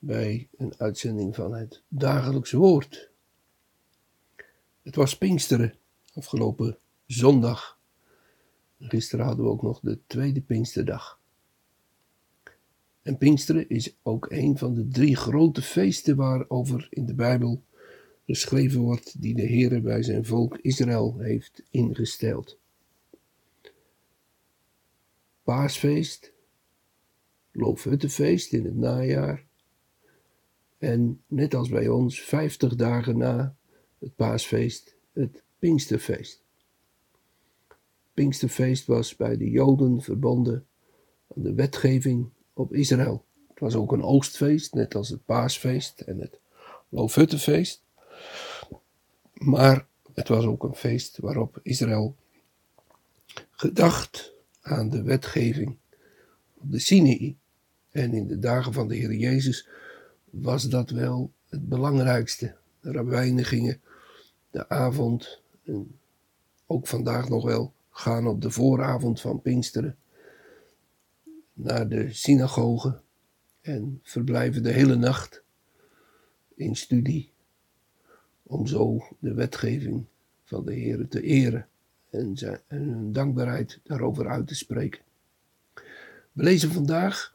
bij een uitzending van het dagelijks woord. Het was Pinksteren, afgelopen zondag. Gisteren hadden we ook nog de tweede Pinksterdag. En Pinksteren is ook een van de drie grote feesten waarover in de Bijbel geschreven wordt die de Heer bij zijn volk Israël heeft ingesteld. Paasfeest, Loofhuttenfeest in het najaar en net als bij ons, vijftig dagen na het paasfeest, het Pinksterfeest. Pinksterfeest was bij de Joden verbonden aan de wetgeving op Israël. Het was ook een oogstfeest, net als het paasfeest en het Loofhuttenfeest. Maar het was ook een feest waarop Israël gedacht aan de wetgeving op de Sinai. En in de dagen van de Heer Jezus was dat wel het belangrijkste. De rabbijnen gingen de avond, en ook vandaag nog wel, gaan op de vooravond van Pinksteren naar de synagoge en verblijven de hele nacht in studie om zo de wetgeving van de Heer te eren en, zijn, en hun dankbaarheid daarover uit te spreken. We lezen vandaag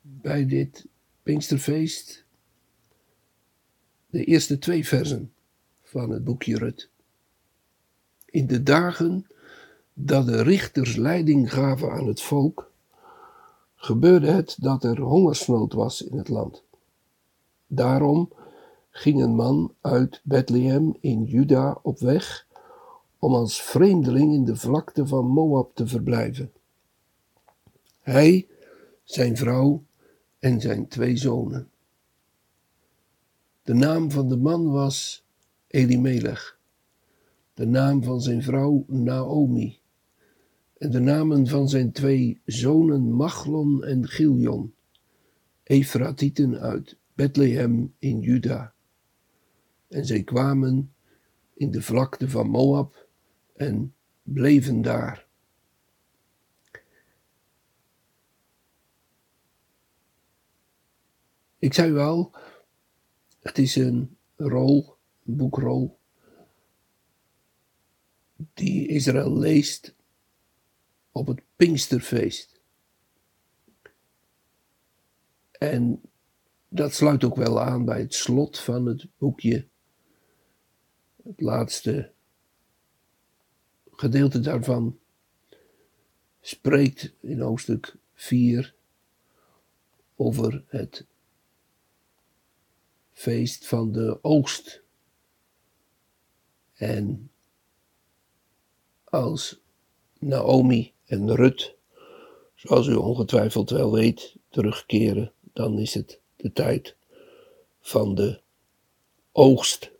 bij dit Pinksterfeest de eerste twee versen van het boekje Rut. In de dagen dat de richters leiding gaven aan het volk, gebeurde het dat er hongersnood was in het land. Daarom ging een man uit Bethlehem in Juda op weg om als vreemdeling in de vlakte van Moab te verblijven. Hij, zijn vrouw en zijn twee zonen. De naam van de man was Elimelech, de naam van zijn vrouw Naomi en de namen van zijn twee zonen Machlon en Giljon, Efratieten uit Bethlehem in Juda. En zij kwamen in de vlakte van Moab en bleven daar. Ik zei u al, het is een rol, een boekrol, die Israël leest op het Pinksterfeest. En dat sluit ook wel aan bij het slot van het boekje. Het laatste gedeelte daarvan spreekt in hoofdstuk 4 over het feest van de oogst. En als Naomi en Rut, zoals u ongetwijfeld wel weet, terugkeren, dan is het de tijd van de oogst.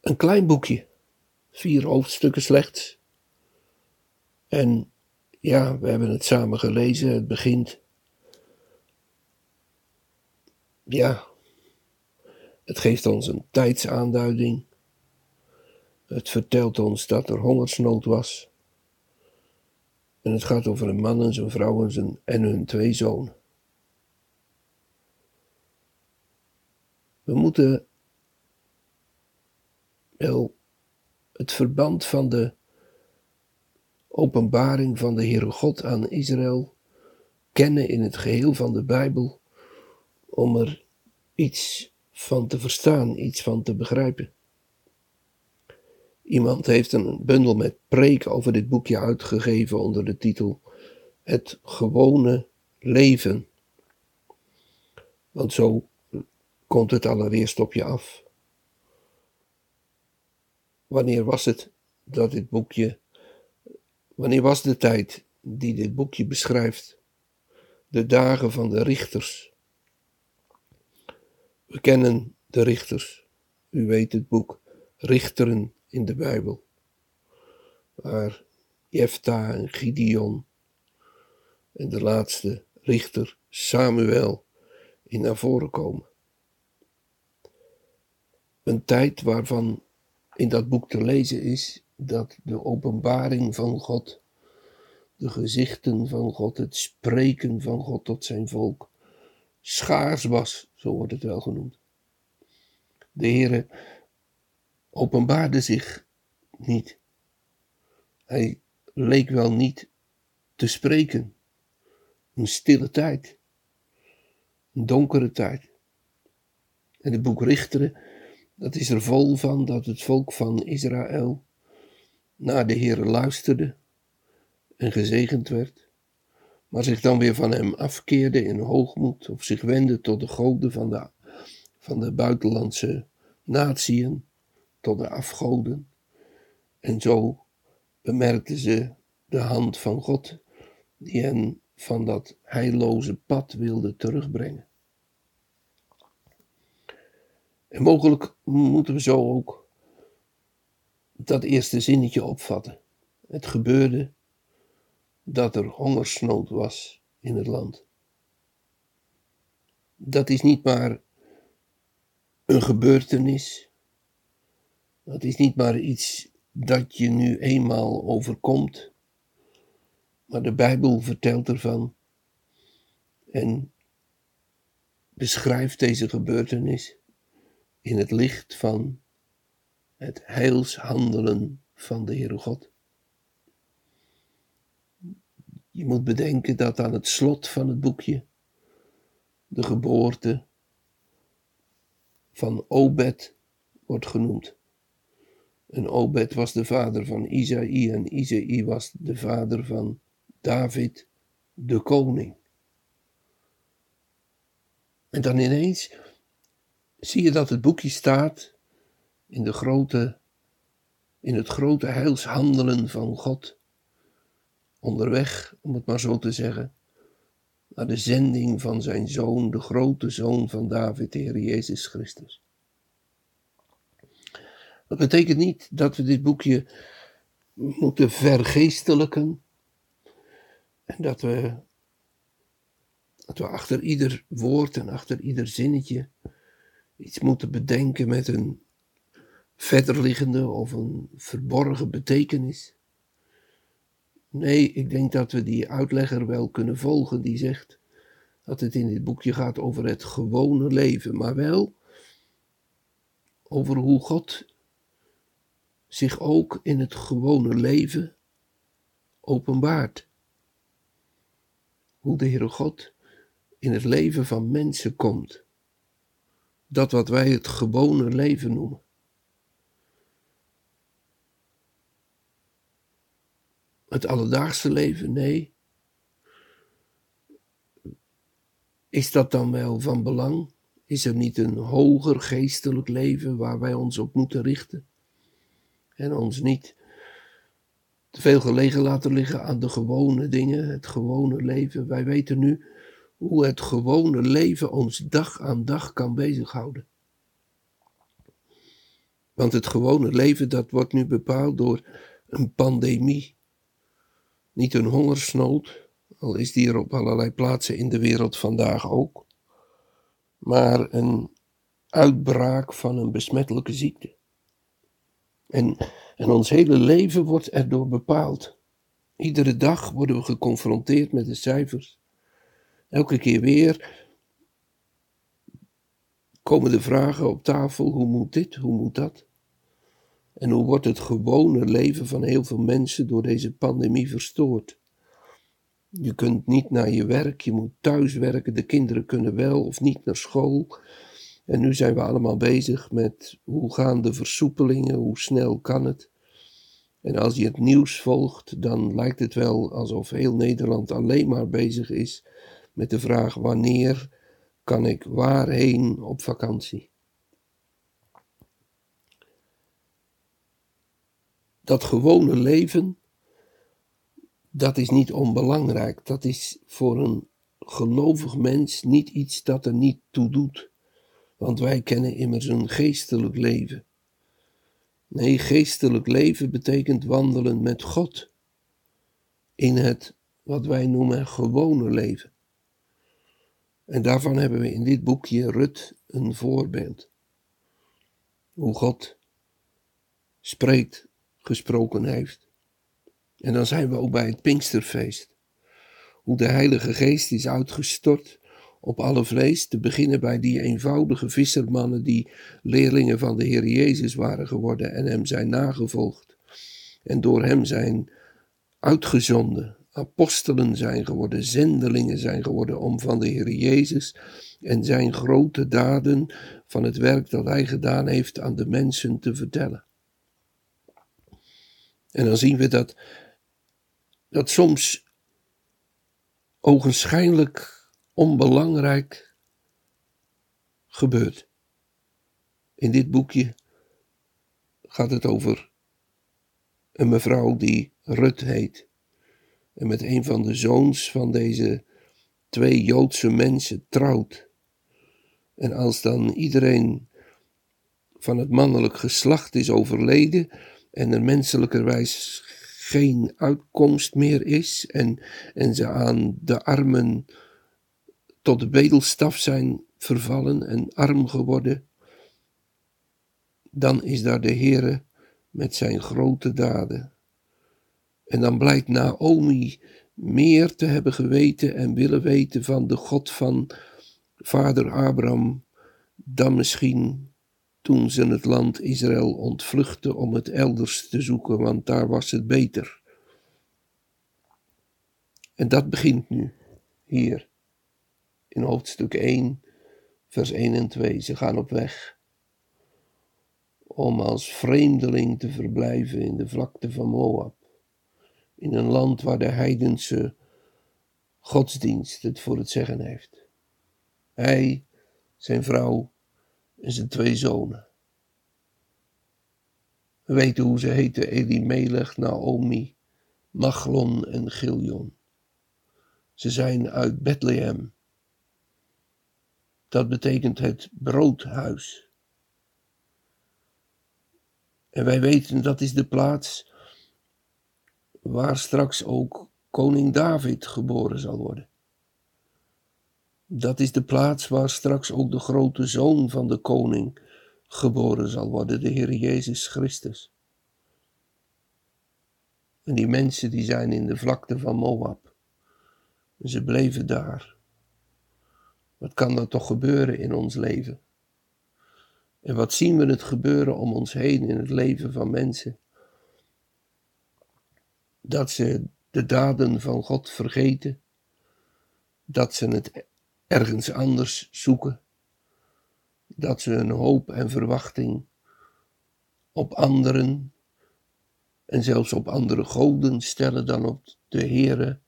Een klein boekje, vier hoofdstukken slechts. En ja, we hebben het samen gelezen. Het begint. Ja, het geeft ons een tijdsaanduiding. Het vertelt ons dat er hongersnood was. En het gaat over een man en zijn vrouw en, zijn, en hun twee zonen. We moeten wel het verband van de openbaring van de Heere God aan Israël kennen in het geheel van de Bijbel, om er iets van te verstaan, iets van te begrijpen. Iemand heeft een bundel met preken over dit boekje uitgegeven onder de titel Het gewone leven. Want zo komt het allereerst op je af. Wanneer was het dat dit boekje, wanneer was de tijd die dit boekje beschrijft, de dagen van de richters. We kennen de richters. U weet het boek Richteren in de Bijbel. Waar Jefta en Gideon en de laatste richter Samuel in naar voren komen. Een tijd waarvan in dat boek te lezen is dat de openbaring van God, de gezichten van God, het spreken van God tot zijn volk, schaars was, zo wordt het wel genoemd. De Heere openbaarde zich niet. Hij leek wel niet te spreken. Een stille tijd. Een donkere tijd. En het boek Richteren, dat is er vol van dat het volk van Israël naar de Heer luisterde en gezegend werd, maar zich dan weer van hem afkeerde in hoogmoed of zich wendde tot de goden van de, van de buitenlandse natieën, tot de afgoden. En zo bemerkten ze de hand van God die hen van dat heilloze pad wilde terugbrengen. En mogelijk moeten we zo ook dat eerste zinnetje opvatten. Het gebeurde dat er hongersnood was in het land. Dat is niet maar een gebeurtenis. Dat is niet maar iets dat je nu eenmaal overkomt. Maar de Bijbel vertelt ervan en beschrijft deze gebeurtenis in het licht van het heilshandelen van de Heere God. Je moet bedenken dat aan het slot van het boekje de geboorte van Obed wordt genoemd. En Obed was de vader van Isaïe en Isaïe was de vader van David, de koning. En dan ineens zie je dat het boekje staat in, de grote, in het grote heilshandelen van God. Onderweg, om het maar zo te zeggen, naar de zending van zijn zoon, de grote zoon van David, de Heer Jezus Christus. Dat betekent niet dat we dit boekje moeten vergeestelijken en dat we, dat we achter ieder woord en achter ieder zinnetje iets moeten bedenken met een verderliggende of een verborgen betekenis. Nee, ik denk dat we die uitlegger wel kunnen volgen die zegt dat het in dit boekje gaat over het gewone leven, maar wel over hoe God zich ook in het gewone leven openbaart. Hoe de Heere God in het leven van mensen komt. Dat wat wij het gewone leven noemen. Het alledaagse leven, nee. Is dat dan wel van belang? Is er niet een hoger geestelijk leven waar wij ons op moeten richten? En ons niet te veel gelegen laten liggen aan de gewone dingen, het gewone leven. Wij weten nu hoe het gewone leven ons dag aan dag kan bezighouden. Want het gewone leven dat wordt nu bepaald door een pandemie. Niet een hongersnood, al is die er op allerlei plaatsen in de wereld vandaag ook, maar een uitbraak van een besmettelijke ziekte. En, en ons hele leven wordt erdoor bepaald. Iedere dag worden we geconfronteerd met de cijfers. Elke keer weer komen de vragen op tafel: hoe moet dit, hoe moet dat? En hoe wordt het gewone leven van heel veel mensen door deze pandemie verstoord? Je kunt niet naar je werk, je moet thuis werken, de kinderen kunnen wel of niet naar school. En nu zijn we allemaal bezig met hoe gaan de versoepelingen, hoe snel kan het. En als je het nieuws volgt, dan lijkt het wel alsof heel Nederland alleen maar bezig is met de vraag wanneer kan ik waarheen op vakantie. Dat gewone leven, dat is niet onbelangrijk. Dat is voor een gelovig mens niet iets dat er niet toe doet, want wij kennen immers een geestelijk leven. Nee, geestelijk leven betekent wandelen met God in het wat wij noemen gewone leven. En daarvan hebben we in dit boekje Rut een voorbeeld. Hoe God spreekt, gesproken heeft. En dan zijn we ook bij het Pinksterfeest. Hoe de Heilige Geest is uitgestort op alle vlees, te beginnen bij die eenvoudige vissermannen die leerlingen van de Heer Jezus waren geworden en hem zijn nagevolgd. En door hem zijn uitgezonden, apostelen zijn geworden, zendelingen zijn geworden om van de Heer Jezus en zijn grote daden van het werk dat hij gedaan heeft aan de mensen te vertellen. En dan zien we dat, dat soms ogenschijnlijk onbelangrijk gebeurt. In dit boekje gaat het over een mevrouw die Rut heet. En met een van de zoons van deze twee Joodse mensen trouwt. En als dan iedereen van het mannelijk geslacht is overleden en er menselijkerwijs geen uitkomst meer is en, en ze aan de armen tot de bedelstaf zijn vervallen en arm geworden, dan is daar de Heere met zijn grote daden. En dan blijkt Naomi meer te hebben geweten en willen weten van de God van vader Abraham dan misschien toen ze het land Israël ontvluchtten om het elders te zoeken, want daar was het beter. En dat begint nu, hier, in hoofdstuk 1, vers 1 en 2. Ze gaan op weg om als vreemdeling te verblijven in de vlakte van Moab, in een land waar de heidense godsdienst het voor het zeggen heeft. Hij, zijn vrouw en zijn twee zonen. We weten hoe ze heten: Elimelech, Naomi, Machlon en Giljon. Ze zijn uit Bethlehem. Dat betekent het broodhuis. En wij weten dat is de plaats waar straks ook koning David geboren zal worden. Dat is de plaats waar straks ook de grote zoon van de koning geboren zal worden, de Heer Jezus Christus. En die mensen die zijn in de vlakte van Moab. Ze bleven daar. Wat kan er toch gebeuren in ons leven? En wat zien we het gebeuren om ons heen in het leven van mensen? Dat ze de daden van God vergeten, dat ze het ergens anders zoeken, dat ze hun hoop en verwachting op anderen en zelfs op andere goden stellen dan op de Heere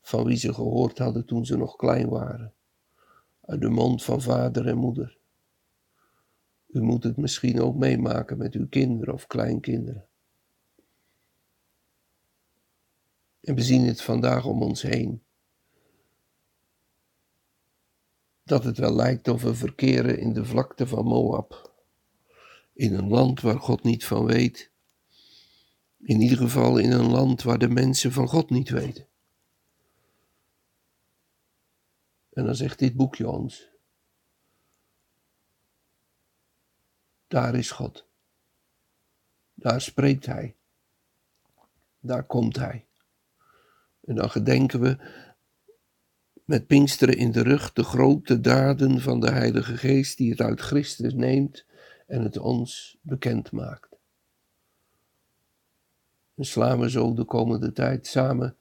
van wie ze gehoord hadden toen ze nog klein waren, uit de mond van vader en moeder. U moet het misschien ook meemaken met uw kinderen of kleinkinderen. En we zien het vandaag om ons heen. Dat het wel lijkt of we verkeren in de vlakte van Moab. In een land waar God niet van weet. In ieder geval in een land waar de mensen van God niet weten. En dan zegt dit boekje ons. Daar is God. Daar spreekt Hij. Daar komt Hij. En dan gedenken we met Pinksteren in de rug de grote daden van de Heilige Geest die het uit Christus neemt en het ons bekend maakt. En slaan we zo de komende tijd samen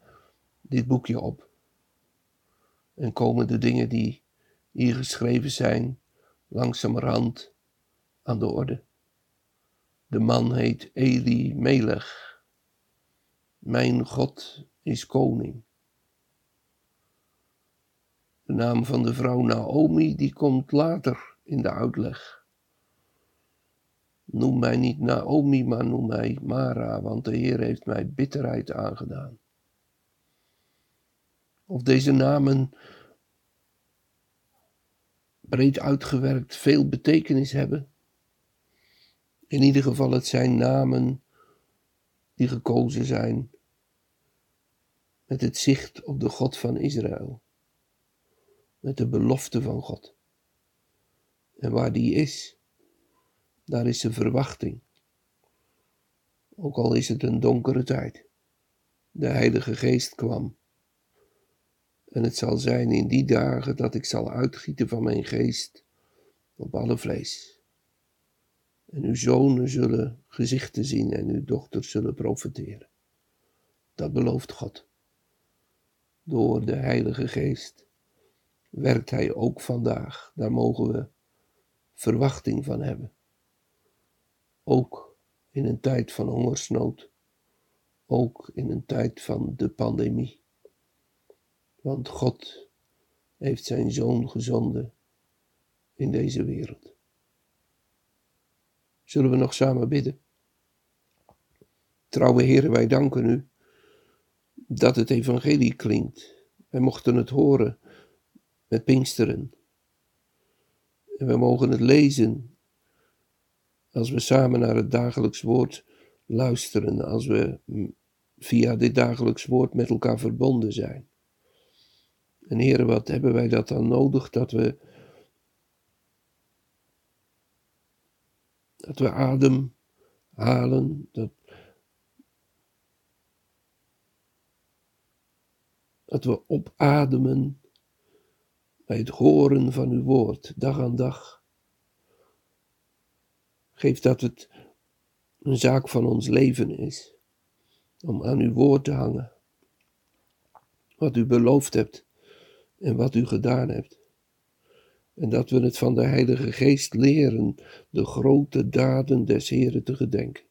dit boekje op. En komen de dingen die hier geschreven zijn langzamerhand aan de orde. De man heet Eli Melech. Mijn God is koning. De naam van de vrouw Naomi, die komt later in de uitleg. Noem mij niet Naomi, maar noem mij Mara, want de Heer heeft mij bitterheid aangedaan. Of deze namen breed uitgewerkt veel betekenis hebben. In ieder geval, het zijn namen die gekozen zijn met het zicht op de God van Israël, met de belofte van God. En waar die is, daar is de verwachting. Ook al is het een donkere tijd. De Heilige Geest kwam. En het zal zijn in die dagen dat ik zal uitgieten van mijn geest op alle vlees. En uw zonen zullen gezichten zien en uw dochters zullen profiteren. Dat belooft God. Door de Heilige Geest werkt Hij ook vandaag. Daar mogen we verwachting van hebben. Ook in een tijd van hongersnood. Ook in een tijd van de pandemie. Want God heeft zijn zoon gezonden in deze wereld. Zullen we nog samen bidden? Trouwe Heer, wij danken u dat het evangelie klinkt. Wij mochten het horen met Pinksteren. En we mogen het lezen als we samen naar het dagelijks woord luisteren, als we via dit dagelijks woord met elkaar verbonden zijn. En heren, wat hebben wij dat dan nodig dat we dat we adem halen, dat, dat we opademen bij het horen van uw woord, dag aan dag. Geef dat het een zaak van ons leven is, om aan uw woord te hangen, wat u beloofd hebt en wat u gedaan hebt. En dat we het van de Heilige Geest leren de grote daden des Heren te gedenken.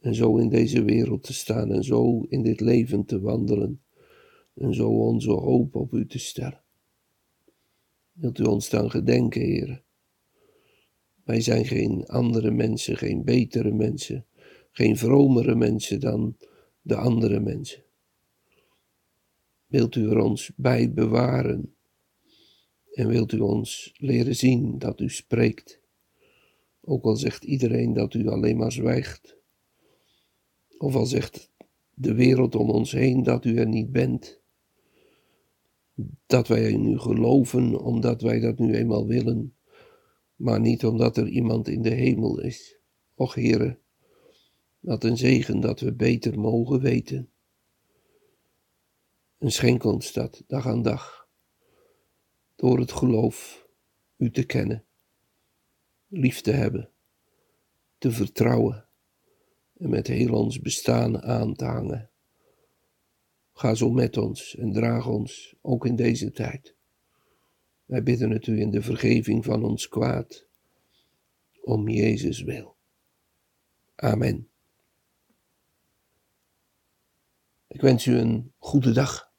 En zo in deze wereld te staan en zo in dit leven te wandelen. En zo onze hoop op u te stellen. Wilt u ons dan gedenken, Heer? Wij zijn geen andere mensen, geen betere mensen, geen vromere mensen dan de andere mensen. Wilt u er ons bij bewaren? En wilt u ons leren zien dat u spreekt? Ook al zegt iedereen dat u alleen maar zwijgt. Of al zegt de wereld om ons heen dat u er niet bent. Dat wij in u geloven omdat wij dat nu eenmaal willen, maar niet omdat er iemand in de hemel is. Och Heere, wat een zegen dat we beter mogen weten. En schenk ons dat dag aan dag, door het geloof u te kennen, lief te hebben, te vertrouwen en met heel ons bestaan aan te hangen. Ga zo met ons en draag ons ook in deze tijd. Wij bidden het u in de vergeving van ons kwaad, om Jezus wil. Amen. Ik wens u een goede dag.